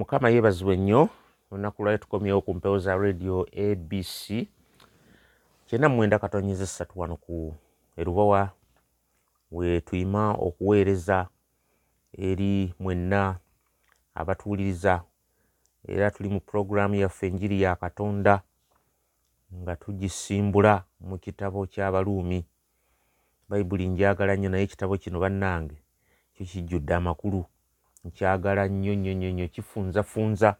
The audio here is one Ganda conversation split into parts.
mukama yeebazibwe nnyo olunaku lwali tukomyewo ku mpewo za radio abc kyenda mwenda katonyeza essatu wano ku erubawa we tuyima okuweereza eri mwenna abatuwuliriza. Era tuli mu puroguraamu yaffe enjiri ya katonda nga tugisimbula mu kitabo ky'abaluumi. Bayibuli njagala nnyo naye ekitabo kino bannange kyo kijjudde amakulu nkyagala nnyo nnyo nnyo nnyo kifunzafunza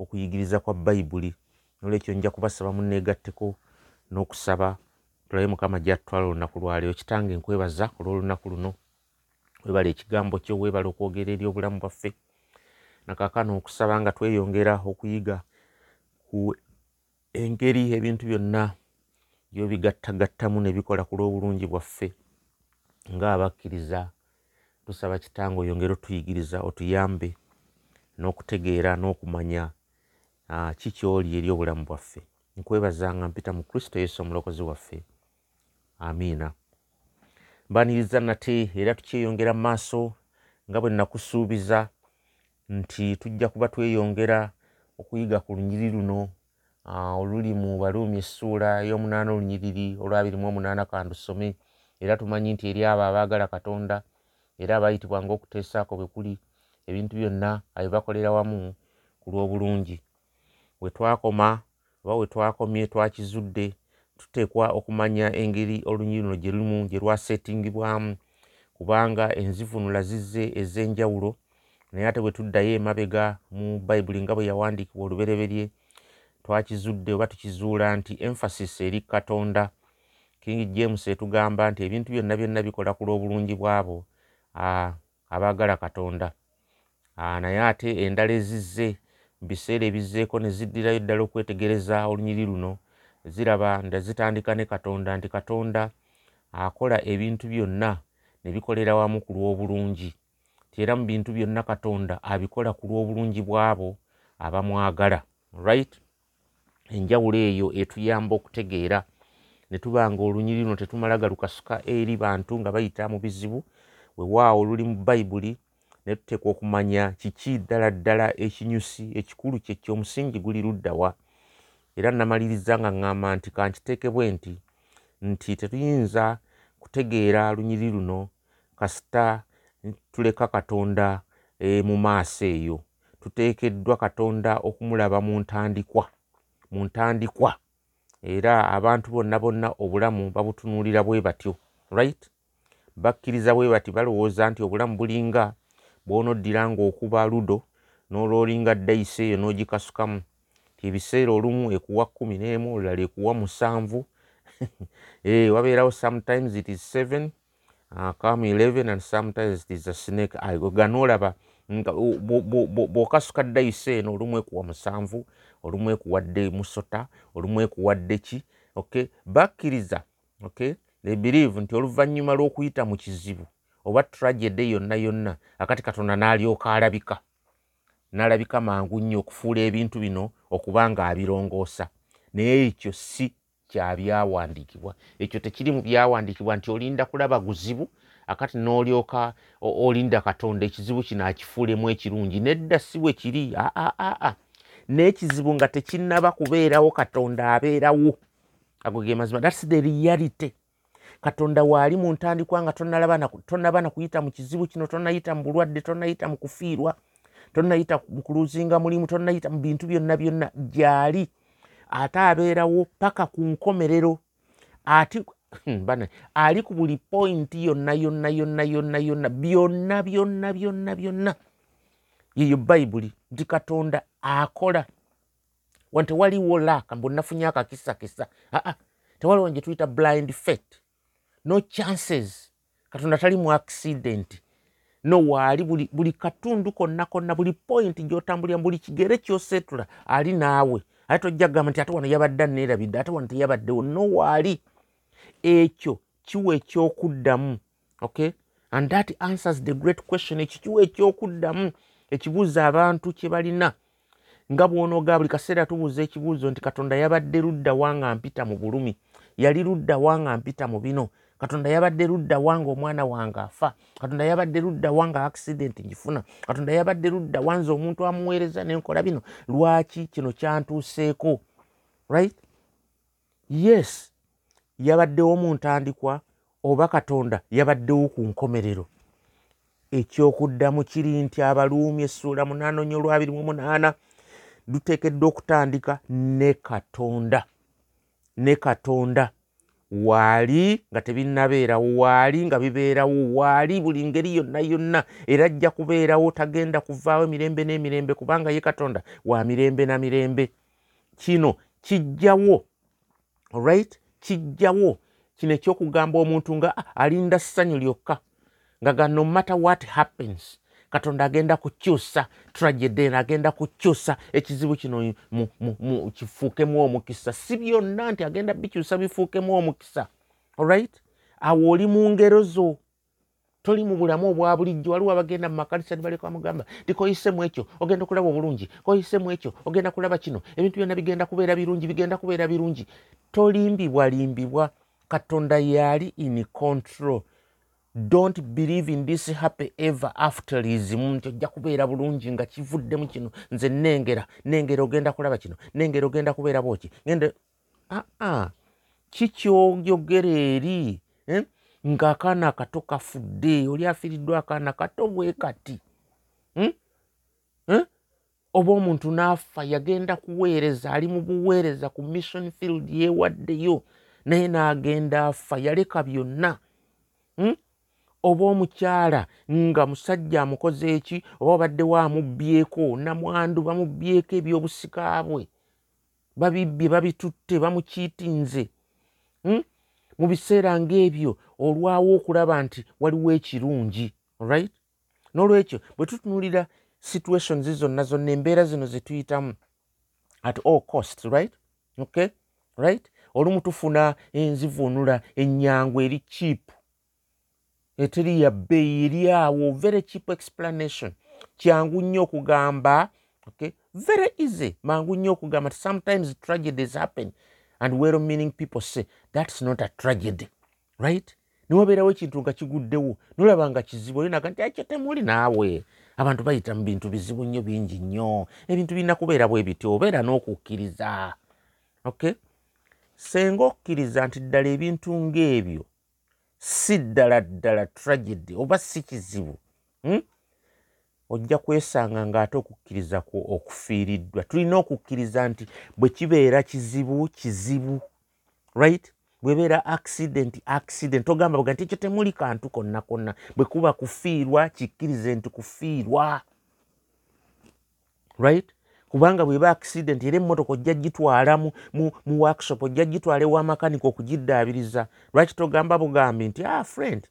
okuyigiriza kwa bayibuli nolwekyo nja kubasaba muneegatteko n'okusaba. Tulabe mukama gyatutwala olunaku lwaleero. Kitange nkwebaza olw'olunaku luno webala ekigambo kyo webala okwogera eri obulamu bwaffe. Nakakano okusaba nga tweyongera okuyiga ku engeri ebintu byonna byobigattagattamu ne bikola ku lw'obulungi bwaffe. Ng'abakkiriza tusaba kitange oyongere otuyigiriza otuyambe n'okutegeera n'okumanya uh, kikyoli eri obulamu bwaffe. Nkwebazanga mpita mu kristo yesu omulokozi waffe. Amiina. Mbaniriza nate era tukyeyongera mu maaso nga bwe nakusuubiza nti tujja kuba tweyongera okuyiga ku lunyiri luno oluli mu baluumi essuula y'omunaana olunyiriri olwabiri mu omunaana kandusome era tumanyi nti eri abo abaagala katonda era abayitibwa ngaokuteesaako bwe kuli ebintu byonna abibakolera wamu ku lw'obulungi. We twakoma oba we twakomye twakizudde tuteekwa okumanya engeri olunyiri luno gye lumu gye lwaseetingibwamu. Kubanga enzivunula zizze ez'enjawulo naye ate bwe tuddayo emabega mu bayibuli nga bwe yawandiikibwa olubereberye twakizudde oba tukizuula nti emphasis eri katonda. King james etugamba nti ebintu byonna byonna bikola ku lw'obulungi bwabo abaagala katonda. Naye ate endala ezizze mu biseera ebizzeeko ne ziddirayo ddala okwetegereza olunyiri luno ziraba nda zitandika ne katonda nti katonda akola ebintu byonna ne bikolera wamu ku lw'obulungi. Ti era mu bintu byonna katonda abikola ku lw'obulungi bwabo abamwagala right? Enjawulo eyo etuyamba okutegeera ne tuba nga olunyiri luno tetumala galukasuka eri bantu nga bayita mu bizibu wewaawo luli mu bayibuli ne tuteekwa okumanya kiki ddala ddala ekinyusi ekikulu kyekyo omusingi guli luddawa era namaliriza nga ŋŋamba nti kankiteekebwe nti nti tetuyinza kutegeera lunyiri luno kasita tuleka katonda e, mu maaso eyo. Tuteekeddwa katonda okumulaba mu ntandikwa mu ntandikwa. Era abantu bonna bonna obulamu babutunuulira bwe batyo right bakkiriza bwe bati balowooza nti obulamu bulinga bwonoddira ngaokuba ludo n'olwolinga dayisi eyo n'ogikasukamu. Ti ebiseera olumu ekuwa kumi n'emu olulala ekuwa musanvu. E, wabeerawo sometimes it is seven uh, come 11 and sometimes it is a snake eye. Ganoolaba bw'okasuka dayisi eno olumu ekuwa musanvu olumu ekuwadde musota olumu ekuwadde ki okay? Bakkiriza okay they believe nti oluvannyuma lw'okuyita mu kizibu oba tragedy yonna yonna akati katonda n'alyoka alabika n'alabika mangu nnyo okufuula ebintu bino okuba nga abirongoosa naye ekyo si kyabyawandiikibwa ekyo tekiri mu byawandiikibwa nti olinda kulaba guzibu akati n'olyoka olinda katonda ekizibu kino akifuulemu ekirungi nedda si bwe kiri. Aa n'ekizibu nga tekinnaba kubeerawo katonda abeerawo. Ago ge mazima. Thats the reality katonda waali mu ntandikwa nga tonnaba nakuyita mu kizibu kino tonnayita mu bulwadde tonnayita mu kufiirwa tonnayita mu kuluzinga mulimu tonnayita mu bintu byonna byonna gyali ate abeerawo paka ku nkomerero ati bana ali ku buli pointi yonna yonna yonna yonna yonna byonna byonna byonna byonna. Yeyo bayibuli nti katonda akola. Wa tewaliwo laaka mbunafunye akakisakisa aa tewaliwo gye tuyita blind fate no chances. Katonda tali mu accident. No waali buli, buli katundu konna konna buli point gyotambulira buli kigere kyosetula ali naawe. Ate tojja kugamba nti ate wano yabadde aneerabidde ate wano teyabaddewo no waali. Ekyo kiwa ekyokuddamu okay? And that answers the great question. Ekyo kiwa ekyokuddamu ekibuuzo abantu kye balina. Nga bwonooga buli kaseera tubuuza ekibuuzo nti katonda yabadde ludda wanga mpita mu bulumi? Yali ludda wanga mpita mu bino katonda yabadde ludda wanga omwana wange afa? Katonda yabadde ludda wanga accident ngifuna? Katonda yabadde ludda wanze omuntu amuweereza nenkola bino? Lwaki kino kyantuuseeko? Right? Yes. Yabaddewo mu ntandikwa oba katonda yabaddewo ku nkomerero. Ekyokuddamu kiri nti abaluumi essuula munaana onyo olwabiri mu munaana. Luteekeddwa okutandika ne katonda. Ne katonda waali nga tebinnabeerawo waali nga bibeerawo waali buli ngeri yonna yonna. Era ajja kubeerawo tagenda kuvaawo emirembe n'emirembe kubanga ye katonda wa mirembe na mirembe. Kino kijjawo right? Kijjawo. Kino ekyokugamba omuntu nga ah, alinda ssanyu lyokka. Nga ga no matter what happens katonda agenda kukyusa tragedy eno agenda kukyusa ekizibu kino kifuukemu omukisa. Si byonna nti agenda bikyusa bifuukemu omukisa. Alright awo oli mu ngero zo. Toli mu bulamu obwa bulijjo waliwo abagenda mu makanisa nibaleka bamugamba ti koyisemu ekyo ogenda kulaba obulungi koyisemu ekyo ogenda kulaba kino ebintu byonna bigenda kubeera birungi bigenda kubeera birungi. Tolimbibwalimbibwa katonda yali in control don't believe in this happy ever afterism nti ojja kubeera bulungi nga kivuddemu kino nze nengera nengera ogenda kulaba kino nengera ogenda kubeera bwoki gende aa kikyoyogera eri eh? ng'akaana akato kafudde oli afiiriddwa akaana kato bwe kati hmm? eh? oba omuntu n'afa yagenda kuweereza ali mu buweereza ku mission field yeewaddeyo naye n'agenda afa yaleka byonna hmm? Oba omukyala nga musajja amukoze eki oba obaddewo amubbyeko namwandu bamubbyeko ebyobusika bwe? Babibbye babitutte bamukiitinze. Hmm? mu biseera ngaebyo olwawo okulaba nti waliwo ekirungi right? N'olwekyo bwe tutunulira situations zonna zonna embeera zino zetuyitamu at all cost right? Okay? Right? Olumu tufuna enzivunula ennyangu eri chiipu eteri ya bbeeyi eri awo very cheap explanation. Kyangu nnyo okugamba okay very easy. Mangu nnyo okugamba ti sometimes tragedies happen and well meaning people say that's not a tragedy right? Niwabeerawo ekintu nga kiguddewo nolaba nga kizibu olinaga nti akyo temuli naawe. Abantu bayita mu bintu bizibu nnyo bingi nnyo. Ebintu birina kubeera bwe bityo obeera n'okukkiriza okay? Senga okukkiriza nti ddala ebintu ng'ebyo si ddala ddala tragedy oba si kizibu hmm? ojja kwesanga ng'ate okukkiriza kwo okufiiriddwa. Tulina okukkiriza nti bwe kibeera kizibu kizibu right? Bwebeera accident accident. Ogamba bga nti ekyo temuli kantu konna konna. Bwe kuba kufiirwa kikkirize nti kufiirwa right kubanga bweba accident era emmotoka ojja gitwala mu, mu, mu workshop ojja gitwala ewamakanika okugiddaabiriza lwaki togamba bugambi nti ah friend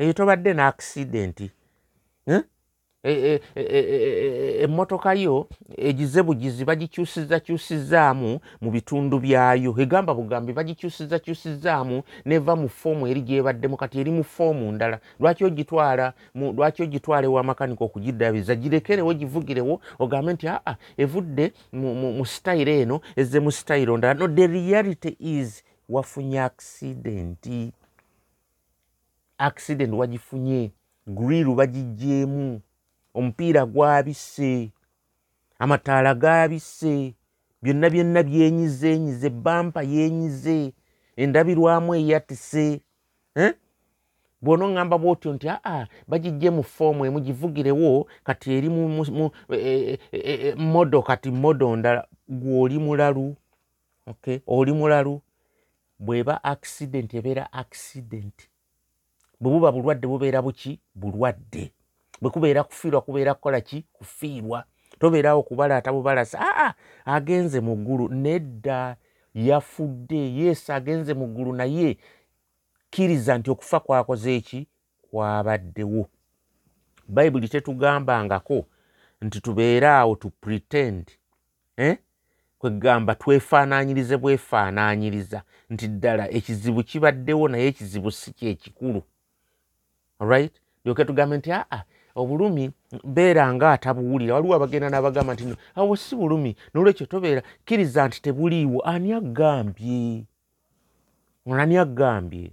eyo tobadde na accident eh? Emmotoka e, e, e, yo egize bugizi bagikyusiza kyusizaamu mu bitundu byayo. Egamba bugambi bagikyusiza kyusizaamu neva mu foomu eri gyebaddemu. Kati eri mu foomu ndala. Lwaki ogitwala lwaki ogitwala ewamakanika okugiddabiza? Girekerewo givugirewo ogambe nti aa evudde mu sitayiro eno ezze mu sitayiro ndala. No the reality is wafunye accidenti accident wagifunye griru bagijjeemu omupiira gwabise amataala gabise byonna byonna byenyizenyize bampa yenyize endabirwamu eyatise bwona oŋŋamba bwotyo nti aa bagijje mu foomu emu givugirewo kati eri e, e, e, modo kati modo ndala gweoli mulalu oli mulalu bweba accident ebeera accident bwe buba bulwadde bubeera buki? Bulwadde bwe kubeera kufiirwa kubeera kukola ki? Kufiirwa tobeerawo kubalaata bubalasa. Aa agenze mu ggulu. Nedda yafudde. Yesu agenze mu ggulu naye. Kkiriza nti okufa kwakoze eki kwabaddewo. Bayibuli tetugambangako nti tubeere awo tu pretend eh? kwegamba twefaananyirize bwefaananyiriza nti ddala ekizibu kibaddewo naye ekizibu si kyekikulu. Right? Lyoke tugambe nti aa obulumi beera nga atabuwulira waliwo abagenda n'abagamba nti awo si bulumi nolwekyo tobeera. Kkiriza nti tebuliiwo. Ani agambye ani agambye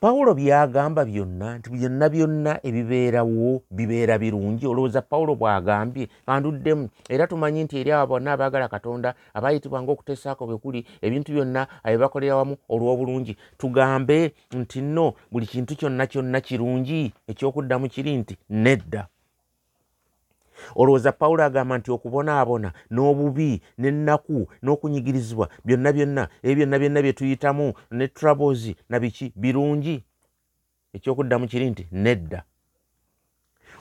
pawulo byagamba byonna nti byonna byonna ebibeerawo bibeera birungi. Olowooza pawulo bw'agambye anduddemu era tumanyi nti eri abo bonna abaagala katonda abayitibwa ngaokuteesaako bwe kuli ebintu byonna abebakolera wamu olw'obulungi. Tugambe nti nno buli kintu kyonna kyonna kirungi. Ekyokuddamu kiri nti nedda olowooza pawulo agamba nti okubonaabona n'obubi n'ennaku n'okunyigirizibwa byonna byonna ebyo byonna byonna bye tuyitamu ne troubles na biki? Birungi. Ekyokuddamu kiri nti nedda.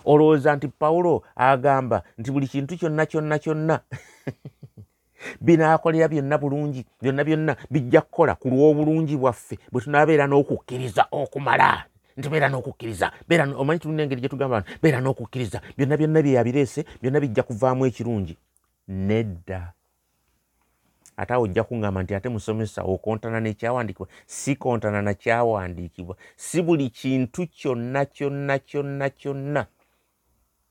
Olowooza nti pawulo agamba nti buli kintu kyonna kyonna kyonna binaakolera byonna bulungi byonna byonna bijja kukola ku lw'obulungi bwaffe bwe tunaabeera n'okukkiriza okumala nti beera n'okukkiriza omanyi tulina engeri gye tugamba beera n'okukkiriza byonna byonna byeyabireese byonna bijja kuvaamu ekirungi nedda ate awo ojja kuŋŋamba nti ate musomesa okontana nekyawandiikibwa si kontana nakyawandiikibwa si buli kintu kyonna kyonna kyonna kyonna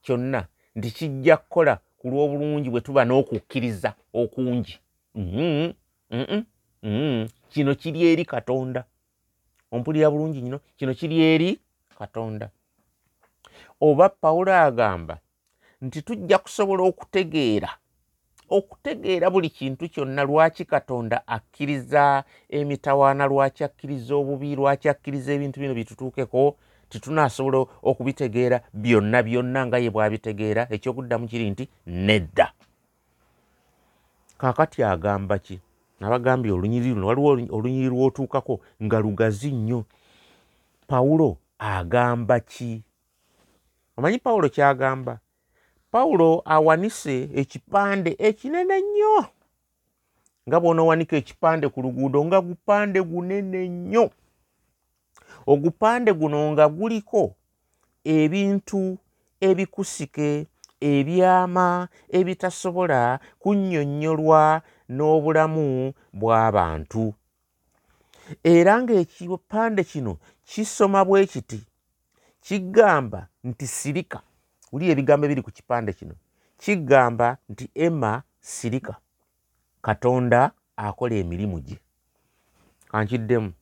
kyonna nti kijja kukola ku lw'obulungi bwe tuba n'okukkiriza okungi mm-hmm. mm-hmm. mm-hmm. kino kiri eri katonda ompulira bulungi nyino kino kiri eri katonda. Oba pawulo agamba nti tujja kusobola okutegeera okutegeera buli kintu kyonna lwaki katonda akkiriza emitawaana lwaki akkiriza obubi lwaki akkiriza ebintu bino bitutuukeko? Titunasobola okubitegeera byonna byonna nga ye bwabitegeera. Ekyokuddamu kiri nti nedda. Kaakati agamba ki nabagambye olunyiri luno waliwo olunyiri lwotuukako nga lugazi nnyo. Pawulo agamba ki? Omanyi pawulo kyagamba? Pawulo awanise ekipande ekinene nnyo nga bwonoowanika ekipande ku luguudo nga gupande gunene nnyo. Ogupande guno nga guliko ebintu ebikusike ebyama ebitasobola kunnyonnyolwa n'obulamu bw'abantu era ng'ekipande kino kisoma bwe kiti kigamba nti sirika wuli ebigambo ebiri ku kipande kino kigamba nti emma sirika katonda akola emirimu gye. Kankiddemu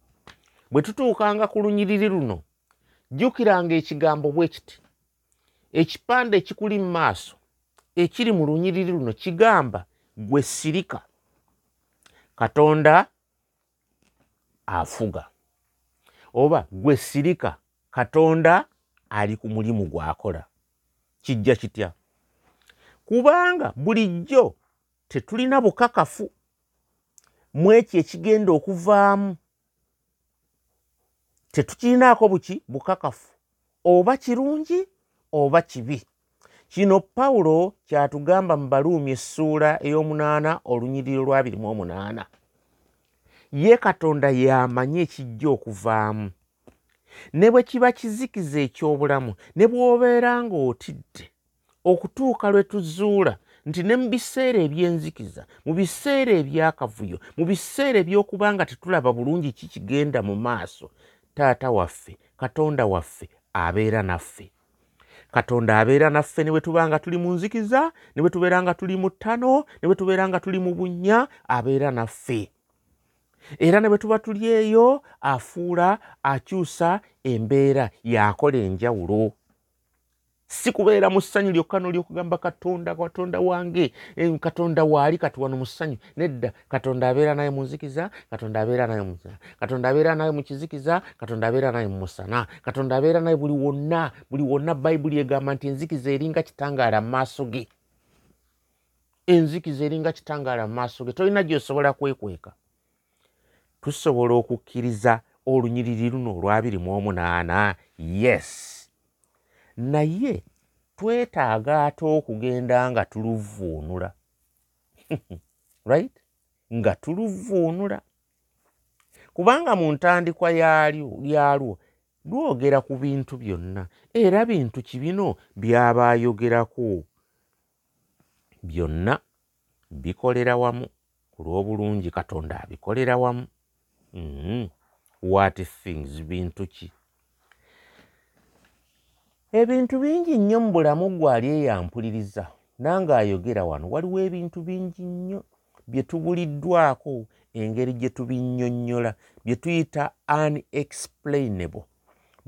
bwe tutuukanga ku lunyiriri luno jjukiranga ekigambo bwe kiti ekipande ekikuli mu maaso ekiri mu lunyiriri luno kigamba gwe sirika katonda afuga. Oba gwe sirika katonda ali ku mulimu gwakola. Kijja kitya? Kubanga bulijjo tetulina bukakafu. Mu ekyo ekigenda okuvaamu tetukirinaako buki bukakafu. Oba kirungi oba kibi. Kino pawulo kyatugamba mu baluumi essuula ey'omunaana olunyiriro lwabiri mu omunaana. Ye katonda y'amanyi ekijja okuvaamu. Ne bwe kiba kizikiza eky'obulamu ne bw'obeera ng'otidde okutuuka lwe tuzuula nti ne mu biseera eby'enzikiza mu biseera ebyakavuyo mu biseera eby'okuba nga tetulaba bulungi ki kigenda mu maaso taata waffe katonda waffe abeera naffe katonda abeera naffe ne bwe tuba nga tuli mu nzikiza ne bwe tubeera nga tuli mu ttano ne bwe tubeera nga tuli mu bunnya abeera naffe. Era ne bwe tuba tuli eyo afuula akyusa embeera yakola enjawulo si kubeera mu ssanyu lyokka nolyokugamba katonda katonda wange. Eh, katonda waali kati wano mu ssanyu. Nedda katonda abeera naye mu nzikiza katonda abeera naye mu katonda abeera naye mu kizikiza katonda abeera naye mu musana. Katonda abeera naye buli wonna buli wonna bayibuli egamba nti enzikiza eringa kitangaala mu maaso ge. Enzikiza eringa kitangaala mu maaso ge. Tolina gyosobola kwekweka. Tusobola okukkiriza olunyiriri luno olwabiri mu omunaana. Yes naye twetaaga ate okugenda nga tuluvuunula right? Nga tuluvuunula kubanga mu ntandikwa lyalwo lwogera ku bintu byonna era bintu kibino byaba ayogerako byonna bikolera wamu ku lw'obulungi katonda abikolera wamu. Mm -hmm. what things bintu ki ebintu bingi nnyo mu bulamu gwali eyampuliriza nange ayogera wano waliwo ebintu bingi nnyo bye tubuliddwako engeri gye tubinnyonnyola bye tuyita unexplainable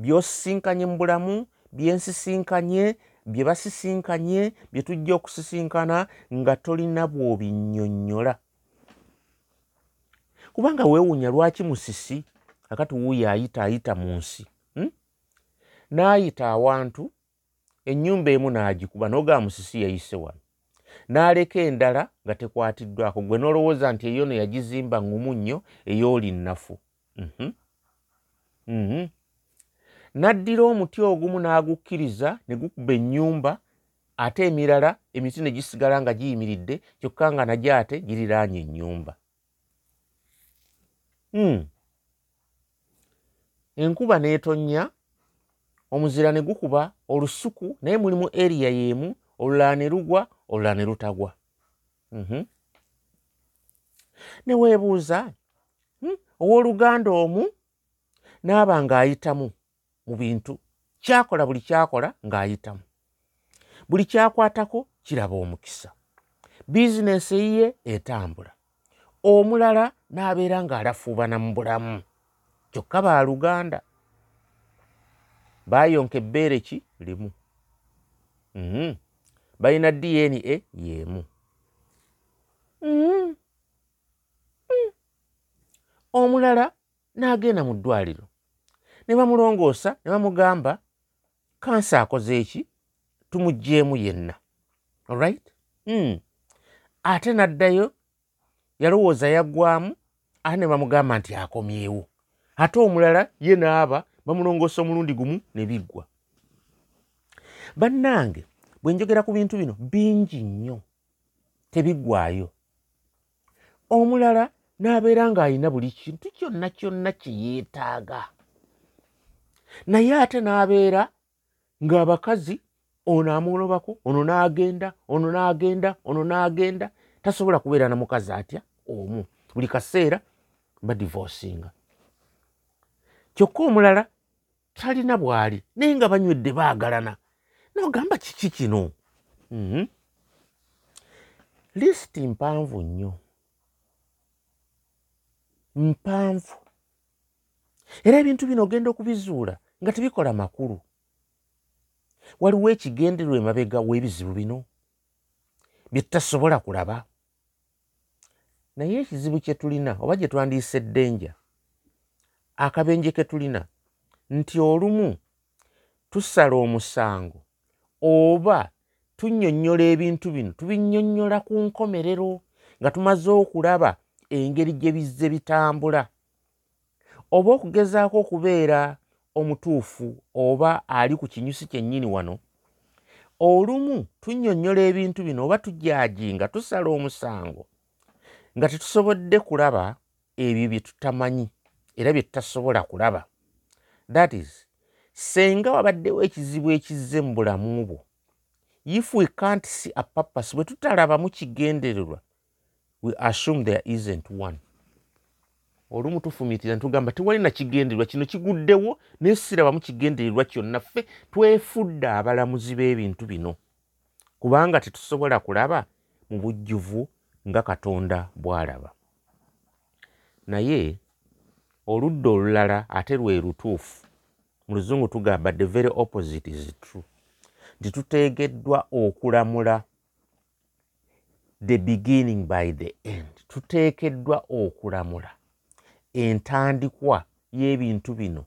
by'osisinkanye mu bulamu byensisinkanye bye basisinkanye bye tujja okusisinkana nga tolina bw'obinnyonnyola kubanga weewuunya lwaki musisi akati wuuyo ayita ayita mu nsi? N'ayita awantu ennyumba emu n'agikuba n'ogaa musisi yayise wano n'aleka endala nga tekwatiddwako gwe n'olowooza nti eyo no yagizimba ŋŋumu nnyo ey'oli nnafu mm -hmm. n'addira omuti ogumu n'agukkiriza ne gukuba ennyumba ate emirala emiti ne gisigala nga giyimiridde kyokka nga nagyo ate giriraanye ennyumba hmm. enkuba n'etonnya omuzira ne gukuba olusuku naye mulimu eriya y'emu olulala ne lugwa olulala ne lutagwa -hmm. ne weebuuza hmm? owooluganda omu n'aba ng'ayitamu mu bintu kyakola buli kyakola ng'ayitamu buli kyakwatako kiraba omukisa bizinesi ye etambula omulala n'abeera ng'alafuubana mu bulamu kyokka baaluganda baayonka ebbeere ki limu -hmm. balina dna y'emu mm -hmm. mm. omulala n'agenda mu ddwaliro ne bamulongoosa ne bamugamba kansa akoze eki tumugjeemu yenna alright mm. ate n'addayo yalowooza yaggwamu ate ne bamugamba nti akomyewo ate omulala ye naaba bamulongoosa omulundi gumu ne biggwa. Bannange bwe njogera ku bintu bino bingi nnyo tebiggwayo. Omulala n'abeera ng'alina buli kintu kyonna kyonna kye yeetaaga. Naye ate n'abeera ng'abakazi ono amulobako ono n'agenda ono n'agenda ono n'agenda. Tasobola kubeera na mukazi atya? Omu. Buli kaseera badivosinga kyokka omulala talina bw'ali naye nga banywedde baagalana. Nogamba kiki kino? Mm -hmm. lisiti mpanvu nnyo. Mpanvu. Era ebintu bino ogenda okubizuula nga tebikola makulu. Waliwo ekigendererwa emabega w'ebizibu bino bye tutasobola kulaba. Naye ekizibu kye tulina oba gye twandiise ddenja akabenje ke tulina nti olumu tusala omusango oba tunnyonnyola ebintu bino tubinnyonnyola ku nkomerero nga tumaze okulaba engeri gye bizze bitambula. Oba okugezaako okubeera omutuufu oba ali ku kinyusi kyennyini wano olumu tunnyonnyola ebintu bino oba tujajinga tusala omusango nga tetusobodde kulaba ebyo bye tutamanyi era bye tutasobola kulaba that is senga wabaddewo ekizibu ekizze mu bulamu bwo. If we can't see a purpose bwe tutalabamu kigendererwa we assume there isn't one. Olumu tufumitira ntugamba tewali nakigendererwa kino kiguddewo naye sirabamu kigendererwa kyonna ffe twefudde abalamuzi b'ebintu bino. Kubanga tetusobola kulaba mu bujjuvu nga katonda bw'alaba. Naye oludda olulala ate lwe lutuufu. Mu luzungu tugamba the very opposite is true. Nti tuteekeddwa okulamula the beginning by the end. Tuteekeddwa okulamula entandikwa y'ebintu bino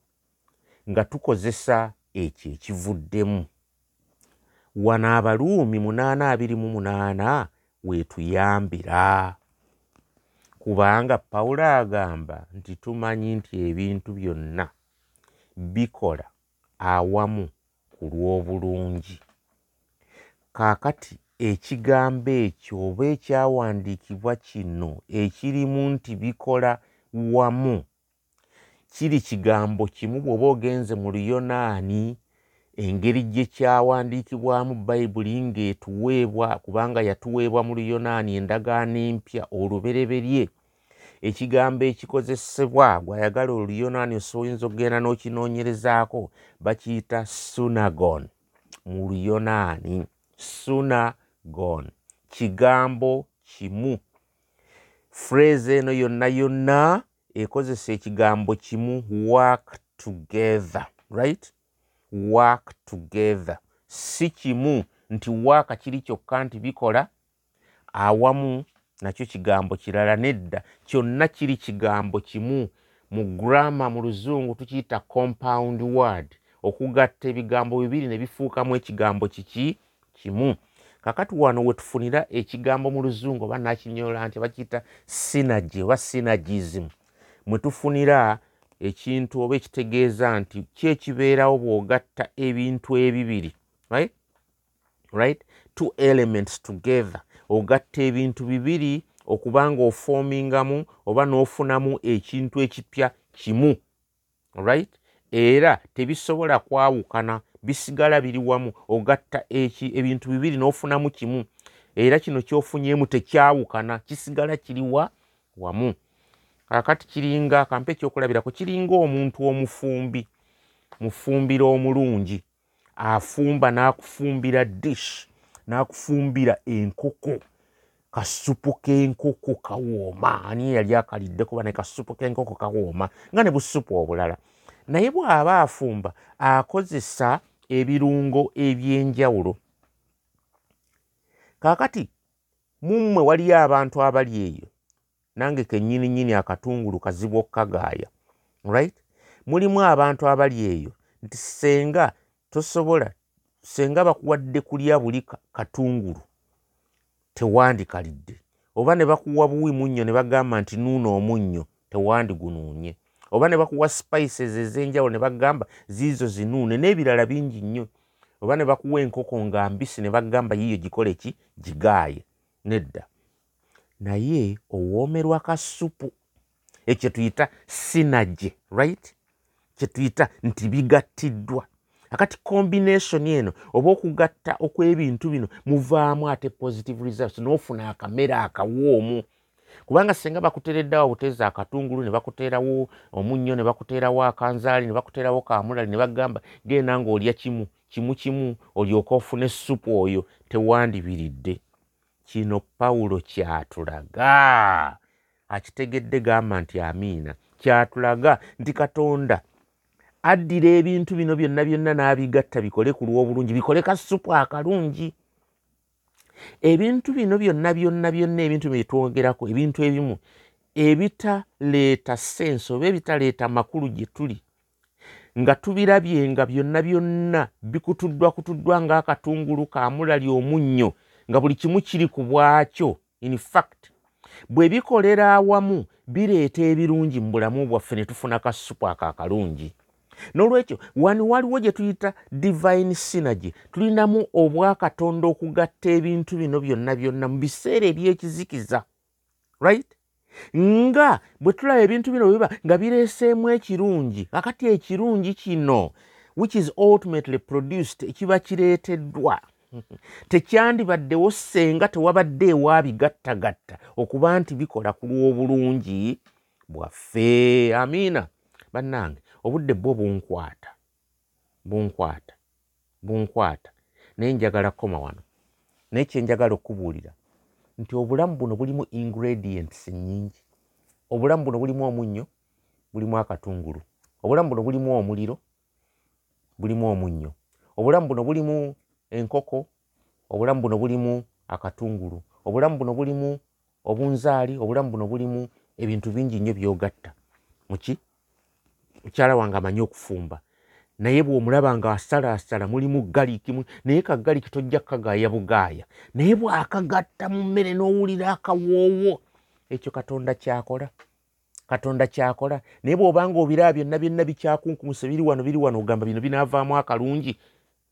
nga tukozesa ekyo ekivuddemu. Wano abaluumi munaana abiri mu munaana weetuyambira kubanga pawulo agamba nti tumanyi nti ebintu byonna bikola awamu ku lw'obulungi. Kaakati ekigambo ekyo oba ekyawandiikibwa kino ekirimu nti bikola wamu kiri kigambo kimu bw'oba ogenze mu luyonaani engeri gye kyawandiikibwamu bayibuli ng'etuweebwa kubanga yatuweebwa mu luyonaani endagaano empya olubereberye. Ekigambo ekikozesebwa gwayagala oluyonaani osoyinza okugenda n'okinoonyerezaako bakiyita sunagon mu luyonaani. Sunagon kigambo kimu. Phrase eno yonna yonna ekozesa ekigambo kimu work together right work together. Si kimu nti waaka kiri kyokka nti bikola awamu nakyo kigambo kirala nedda. Kyonna kiri kigambo kimu. Mu grama mu luzungu tukiyita compound word. Okugatta ebigambo bibiri ne bifuukamu ekigambo kiki? Kimu. Kakati wano wetufunira ekigambo mu luzungu oba nakinyola nti bakiyita synergy oba synergism. Mwetufunira ekintu oba ekitegeeza nti kyekibeerawo bw'ogatta ebintu ebibiri right? two elements together. Ogatta ebintu bibiri okubanga ofoomingamu oba n'ofunamu ekintu ekipya kimu right? era tebisobola kwawukana bisigala biri wamu. Ogatta ebintu bibiri n'ofunamu kimu. Era kino kyofunyemu tekyawukana kisigala kiriwa wamu kakati kiringa kampe ekyokulabirako kiringa omuntu omufumbi mufumbiro omulungi afumba n'akufumbira dish n'akufumbira enkoko kasupu k'enkoko kawooma. Ani yali akalidde kuba naye kasupu k'enkoko kawooma? Nga ne busupu obulala. Naye bw'aba afumba akozesa ebirungo eby'enjawulo. Kaakati mummwe waliyo abantu abali eyo nange kennyini nnyini akatungulu kazibu okkagaaya right? Mulimu abantu abali eyo nti senga tosobola senga bakuwadde kulya buli katungulu tewandikalidde. Oba ne bakuwa buwi munnyo ne bagamba nti nuuna omunnyo tewandigunuunye oba ne bakuwa spices ez'enjawulo ne bagamba ziizo zinuune n'ebirala bingi nnyo. Oba ne bakuwa enkoko nga mbisi ne bagamba yiiyo gikole ki? Gigaaye. Nedda naye owoomerwa kasupu ekyo tuyita sinaje right? Kyetuyita nti bigattiddwa akati combination eno oba okugatta okw'ebintu bino muvaamu ate positive results n'ofuna akamere akawoomu. Kubanga singa bakuteereddewo buteeza akatungulu ne bakuteerawo omunnyo ne bakuteerawo akanzaali ne bakuteerawo kamulali ne bagamba genda ng'olya kimu kimu kimu olyoke ofune essupu oyo tewandibiridde kino pawulo kyatulaga. Akitegedde gamba nti amiina. Kyatulaga nti katonda addira ebintu bino byonna byonna n'abigatta bikole ku lw'obulungi bikole kasupu akalungi. Ebintu bino byonna byonna byonna ebintu byetwongerako ebintu ebimu ebitaleeta sense oba ebitaleeta makulu gye tuli nga tubirabye nga byonna byonna bikutuddwa kutuddwa ng'akatungulu kamulali omunnyo nga buli kimu kiri ku bwakyo. In fact bwe bikolera awamu bireeta ebirungi mu bulamu bwaffe ne tufuna kasupu ako akalungi n'olwekyo wano waliwo gye tuyita divine synergy. Tulinamu obwakatonda okugatta ebintu bino byonna byonna mu biseera ebyekizikiza right? Nga bwe tulaba ebintu bino biba nga bireeseemu ekirungi akati ekirungi kino which is ultimately produced ekiba kireeteddwa tekyandibaddewo senga tewabadde ewaabigattagatta okuba nti bikola ku lw'obulungi bwaffe. Amiina bannange obudde bwo bunkwata. Bunkwata. Bunkwata. Naye njagala kukoma wano. Naye kyenjagala okubuulira. Nti obulamu buno bulimu ingredients nyingi obulamu buno bulimu omunnyo bulimu akatungulu. Obulamu buno bulimu omuliro bulimu omunnyo. Obulamu buno bulimu enkoko obulamu buno bulimu akatungulu obulamu buno bulimu obunzaali obulamu buno bulimu ebintu bingi nnyo byogatta. Muki? Mukyala wange amanyi okufumba. Naye bw'omulaba nga asalaasala mulimu galiki naye kagaliki tojja kukagaaya bugaaya. Naye bw'akagatta mu mmere n'owulira akawoowo ekyo katonda kyakola. Katonda kyakola. Naye bw'obanga obiraba byonna byonna bikyakunkumuse biri wano biri wano ogamba bino binaavaamu akalungi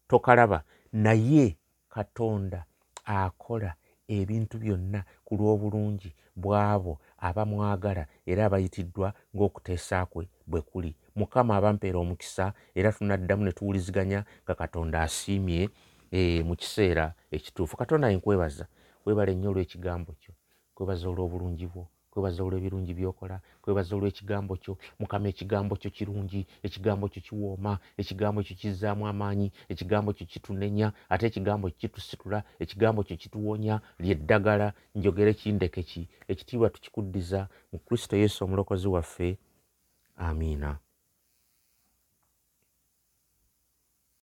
tokalaba naye katonda akola ebintu byonna ku lw'obulungi bw'abo abamwagala era abayitiddwa ng'okuteesa kwe bwe kuli. Mukama abampeera omukisa era tunaddamu ne tuwuliziganya nga katonda asiimye e, mu kiseera ekituufu. Katonda yenkwebaza webale nnyo olw'ekigambo kyo kwebaza olw'obulungi bwo kwebaza olw'ebirungi byokola kwebaza olw'ekigambo kyo mukama ekigambo kyo kirungi ekigambo kyo kiwooma ekigambo kyo kizzaamu amaanyi ekigambo kyo kitunenya ate ekigambo kyo kitusitula ekigambo kyo kituwonya lyeddagala. Njogere kindeke ki? Ekitiibwa tukikuddiza mu kristo yesu omulokozi waffe. Amiina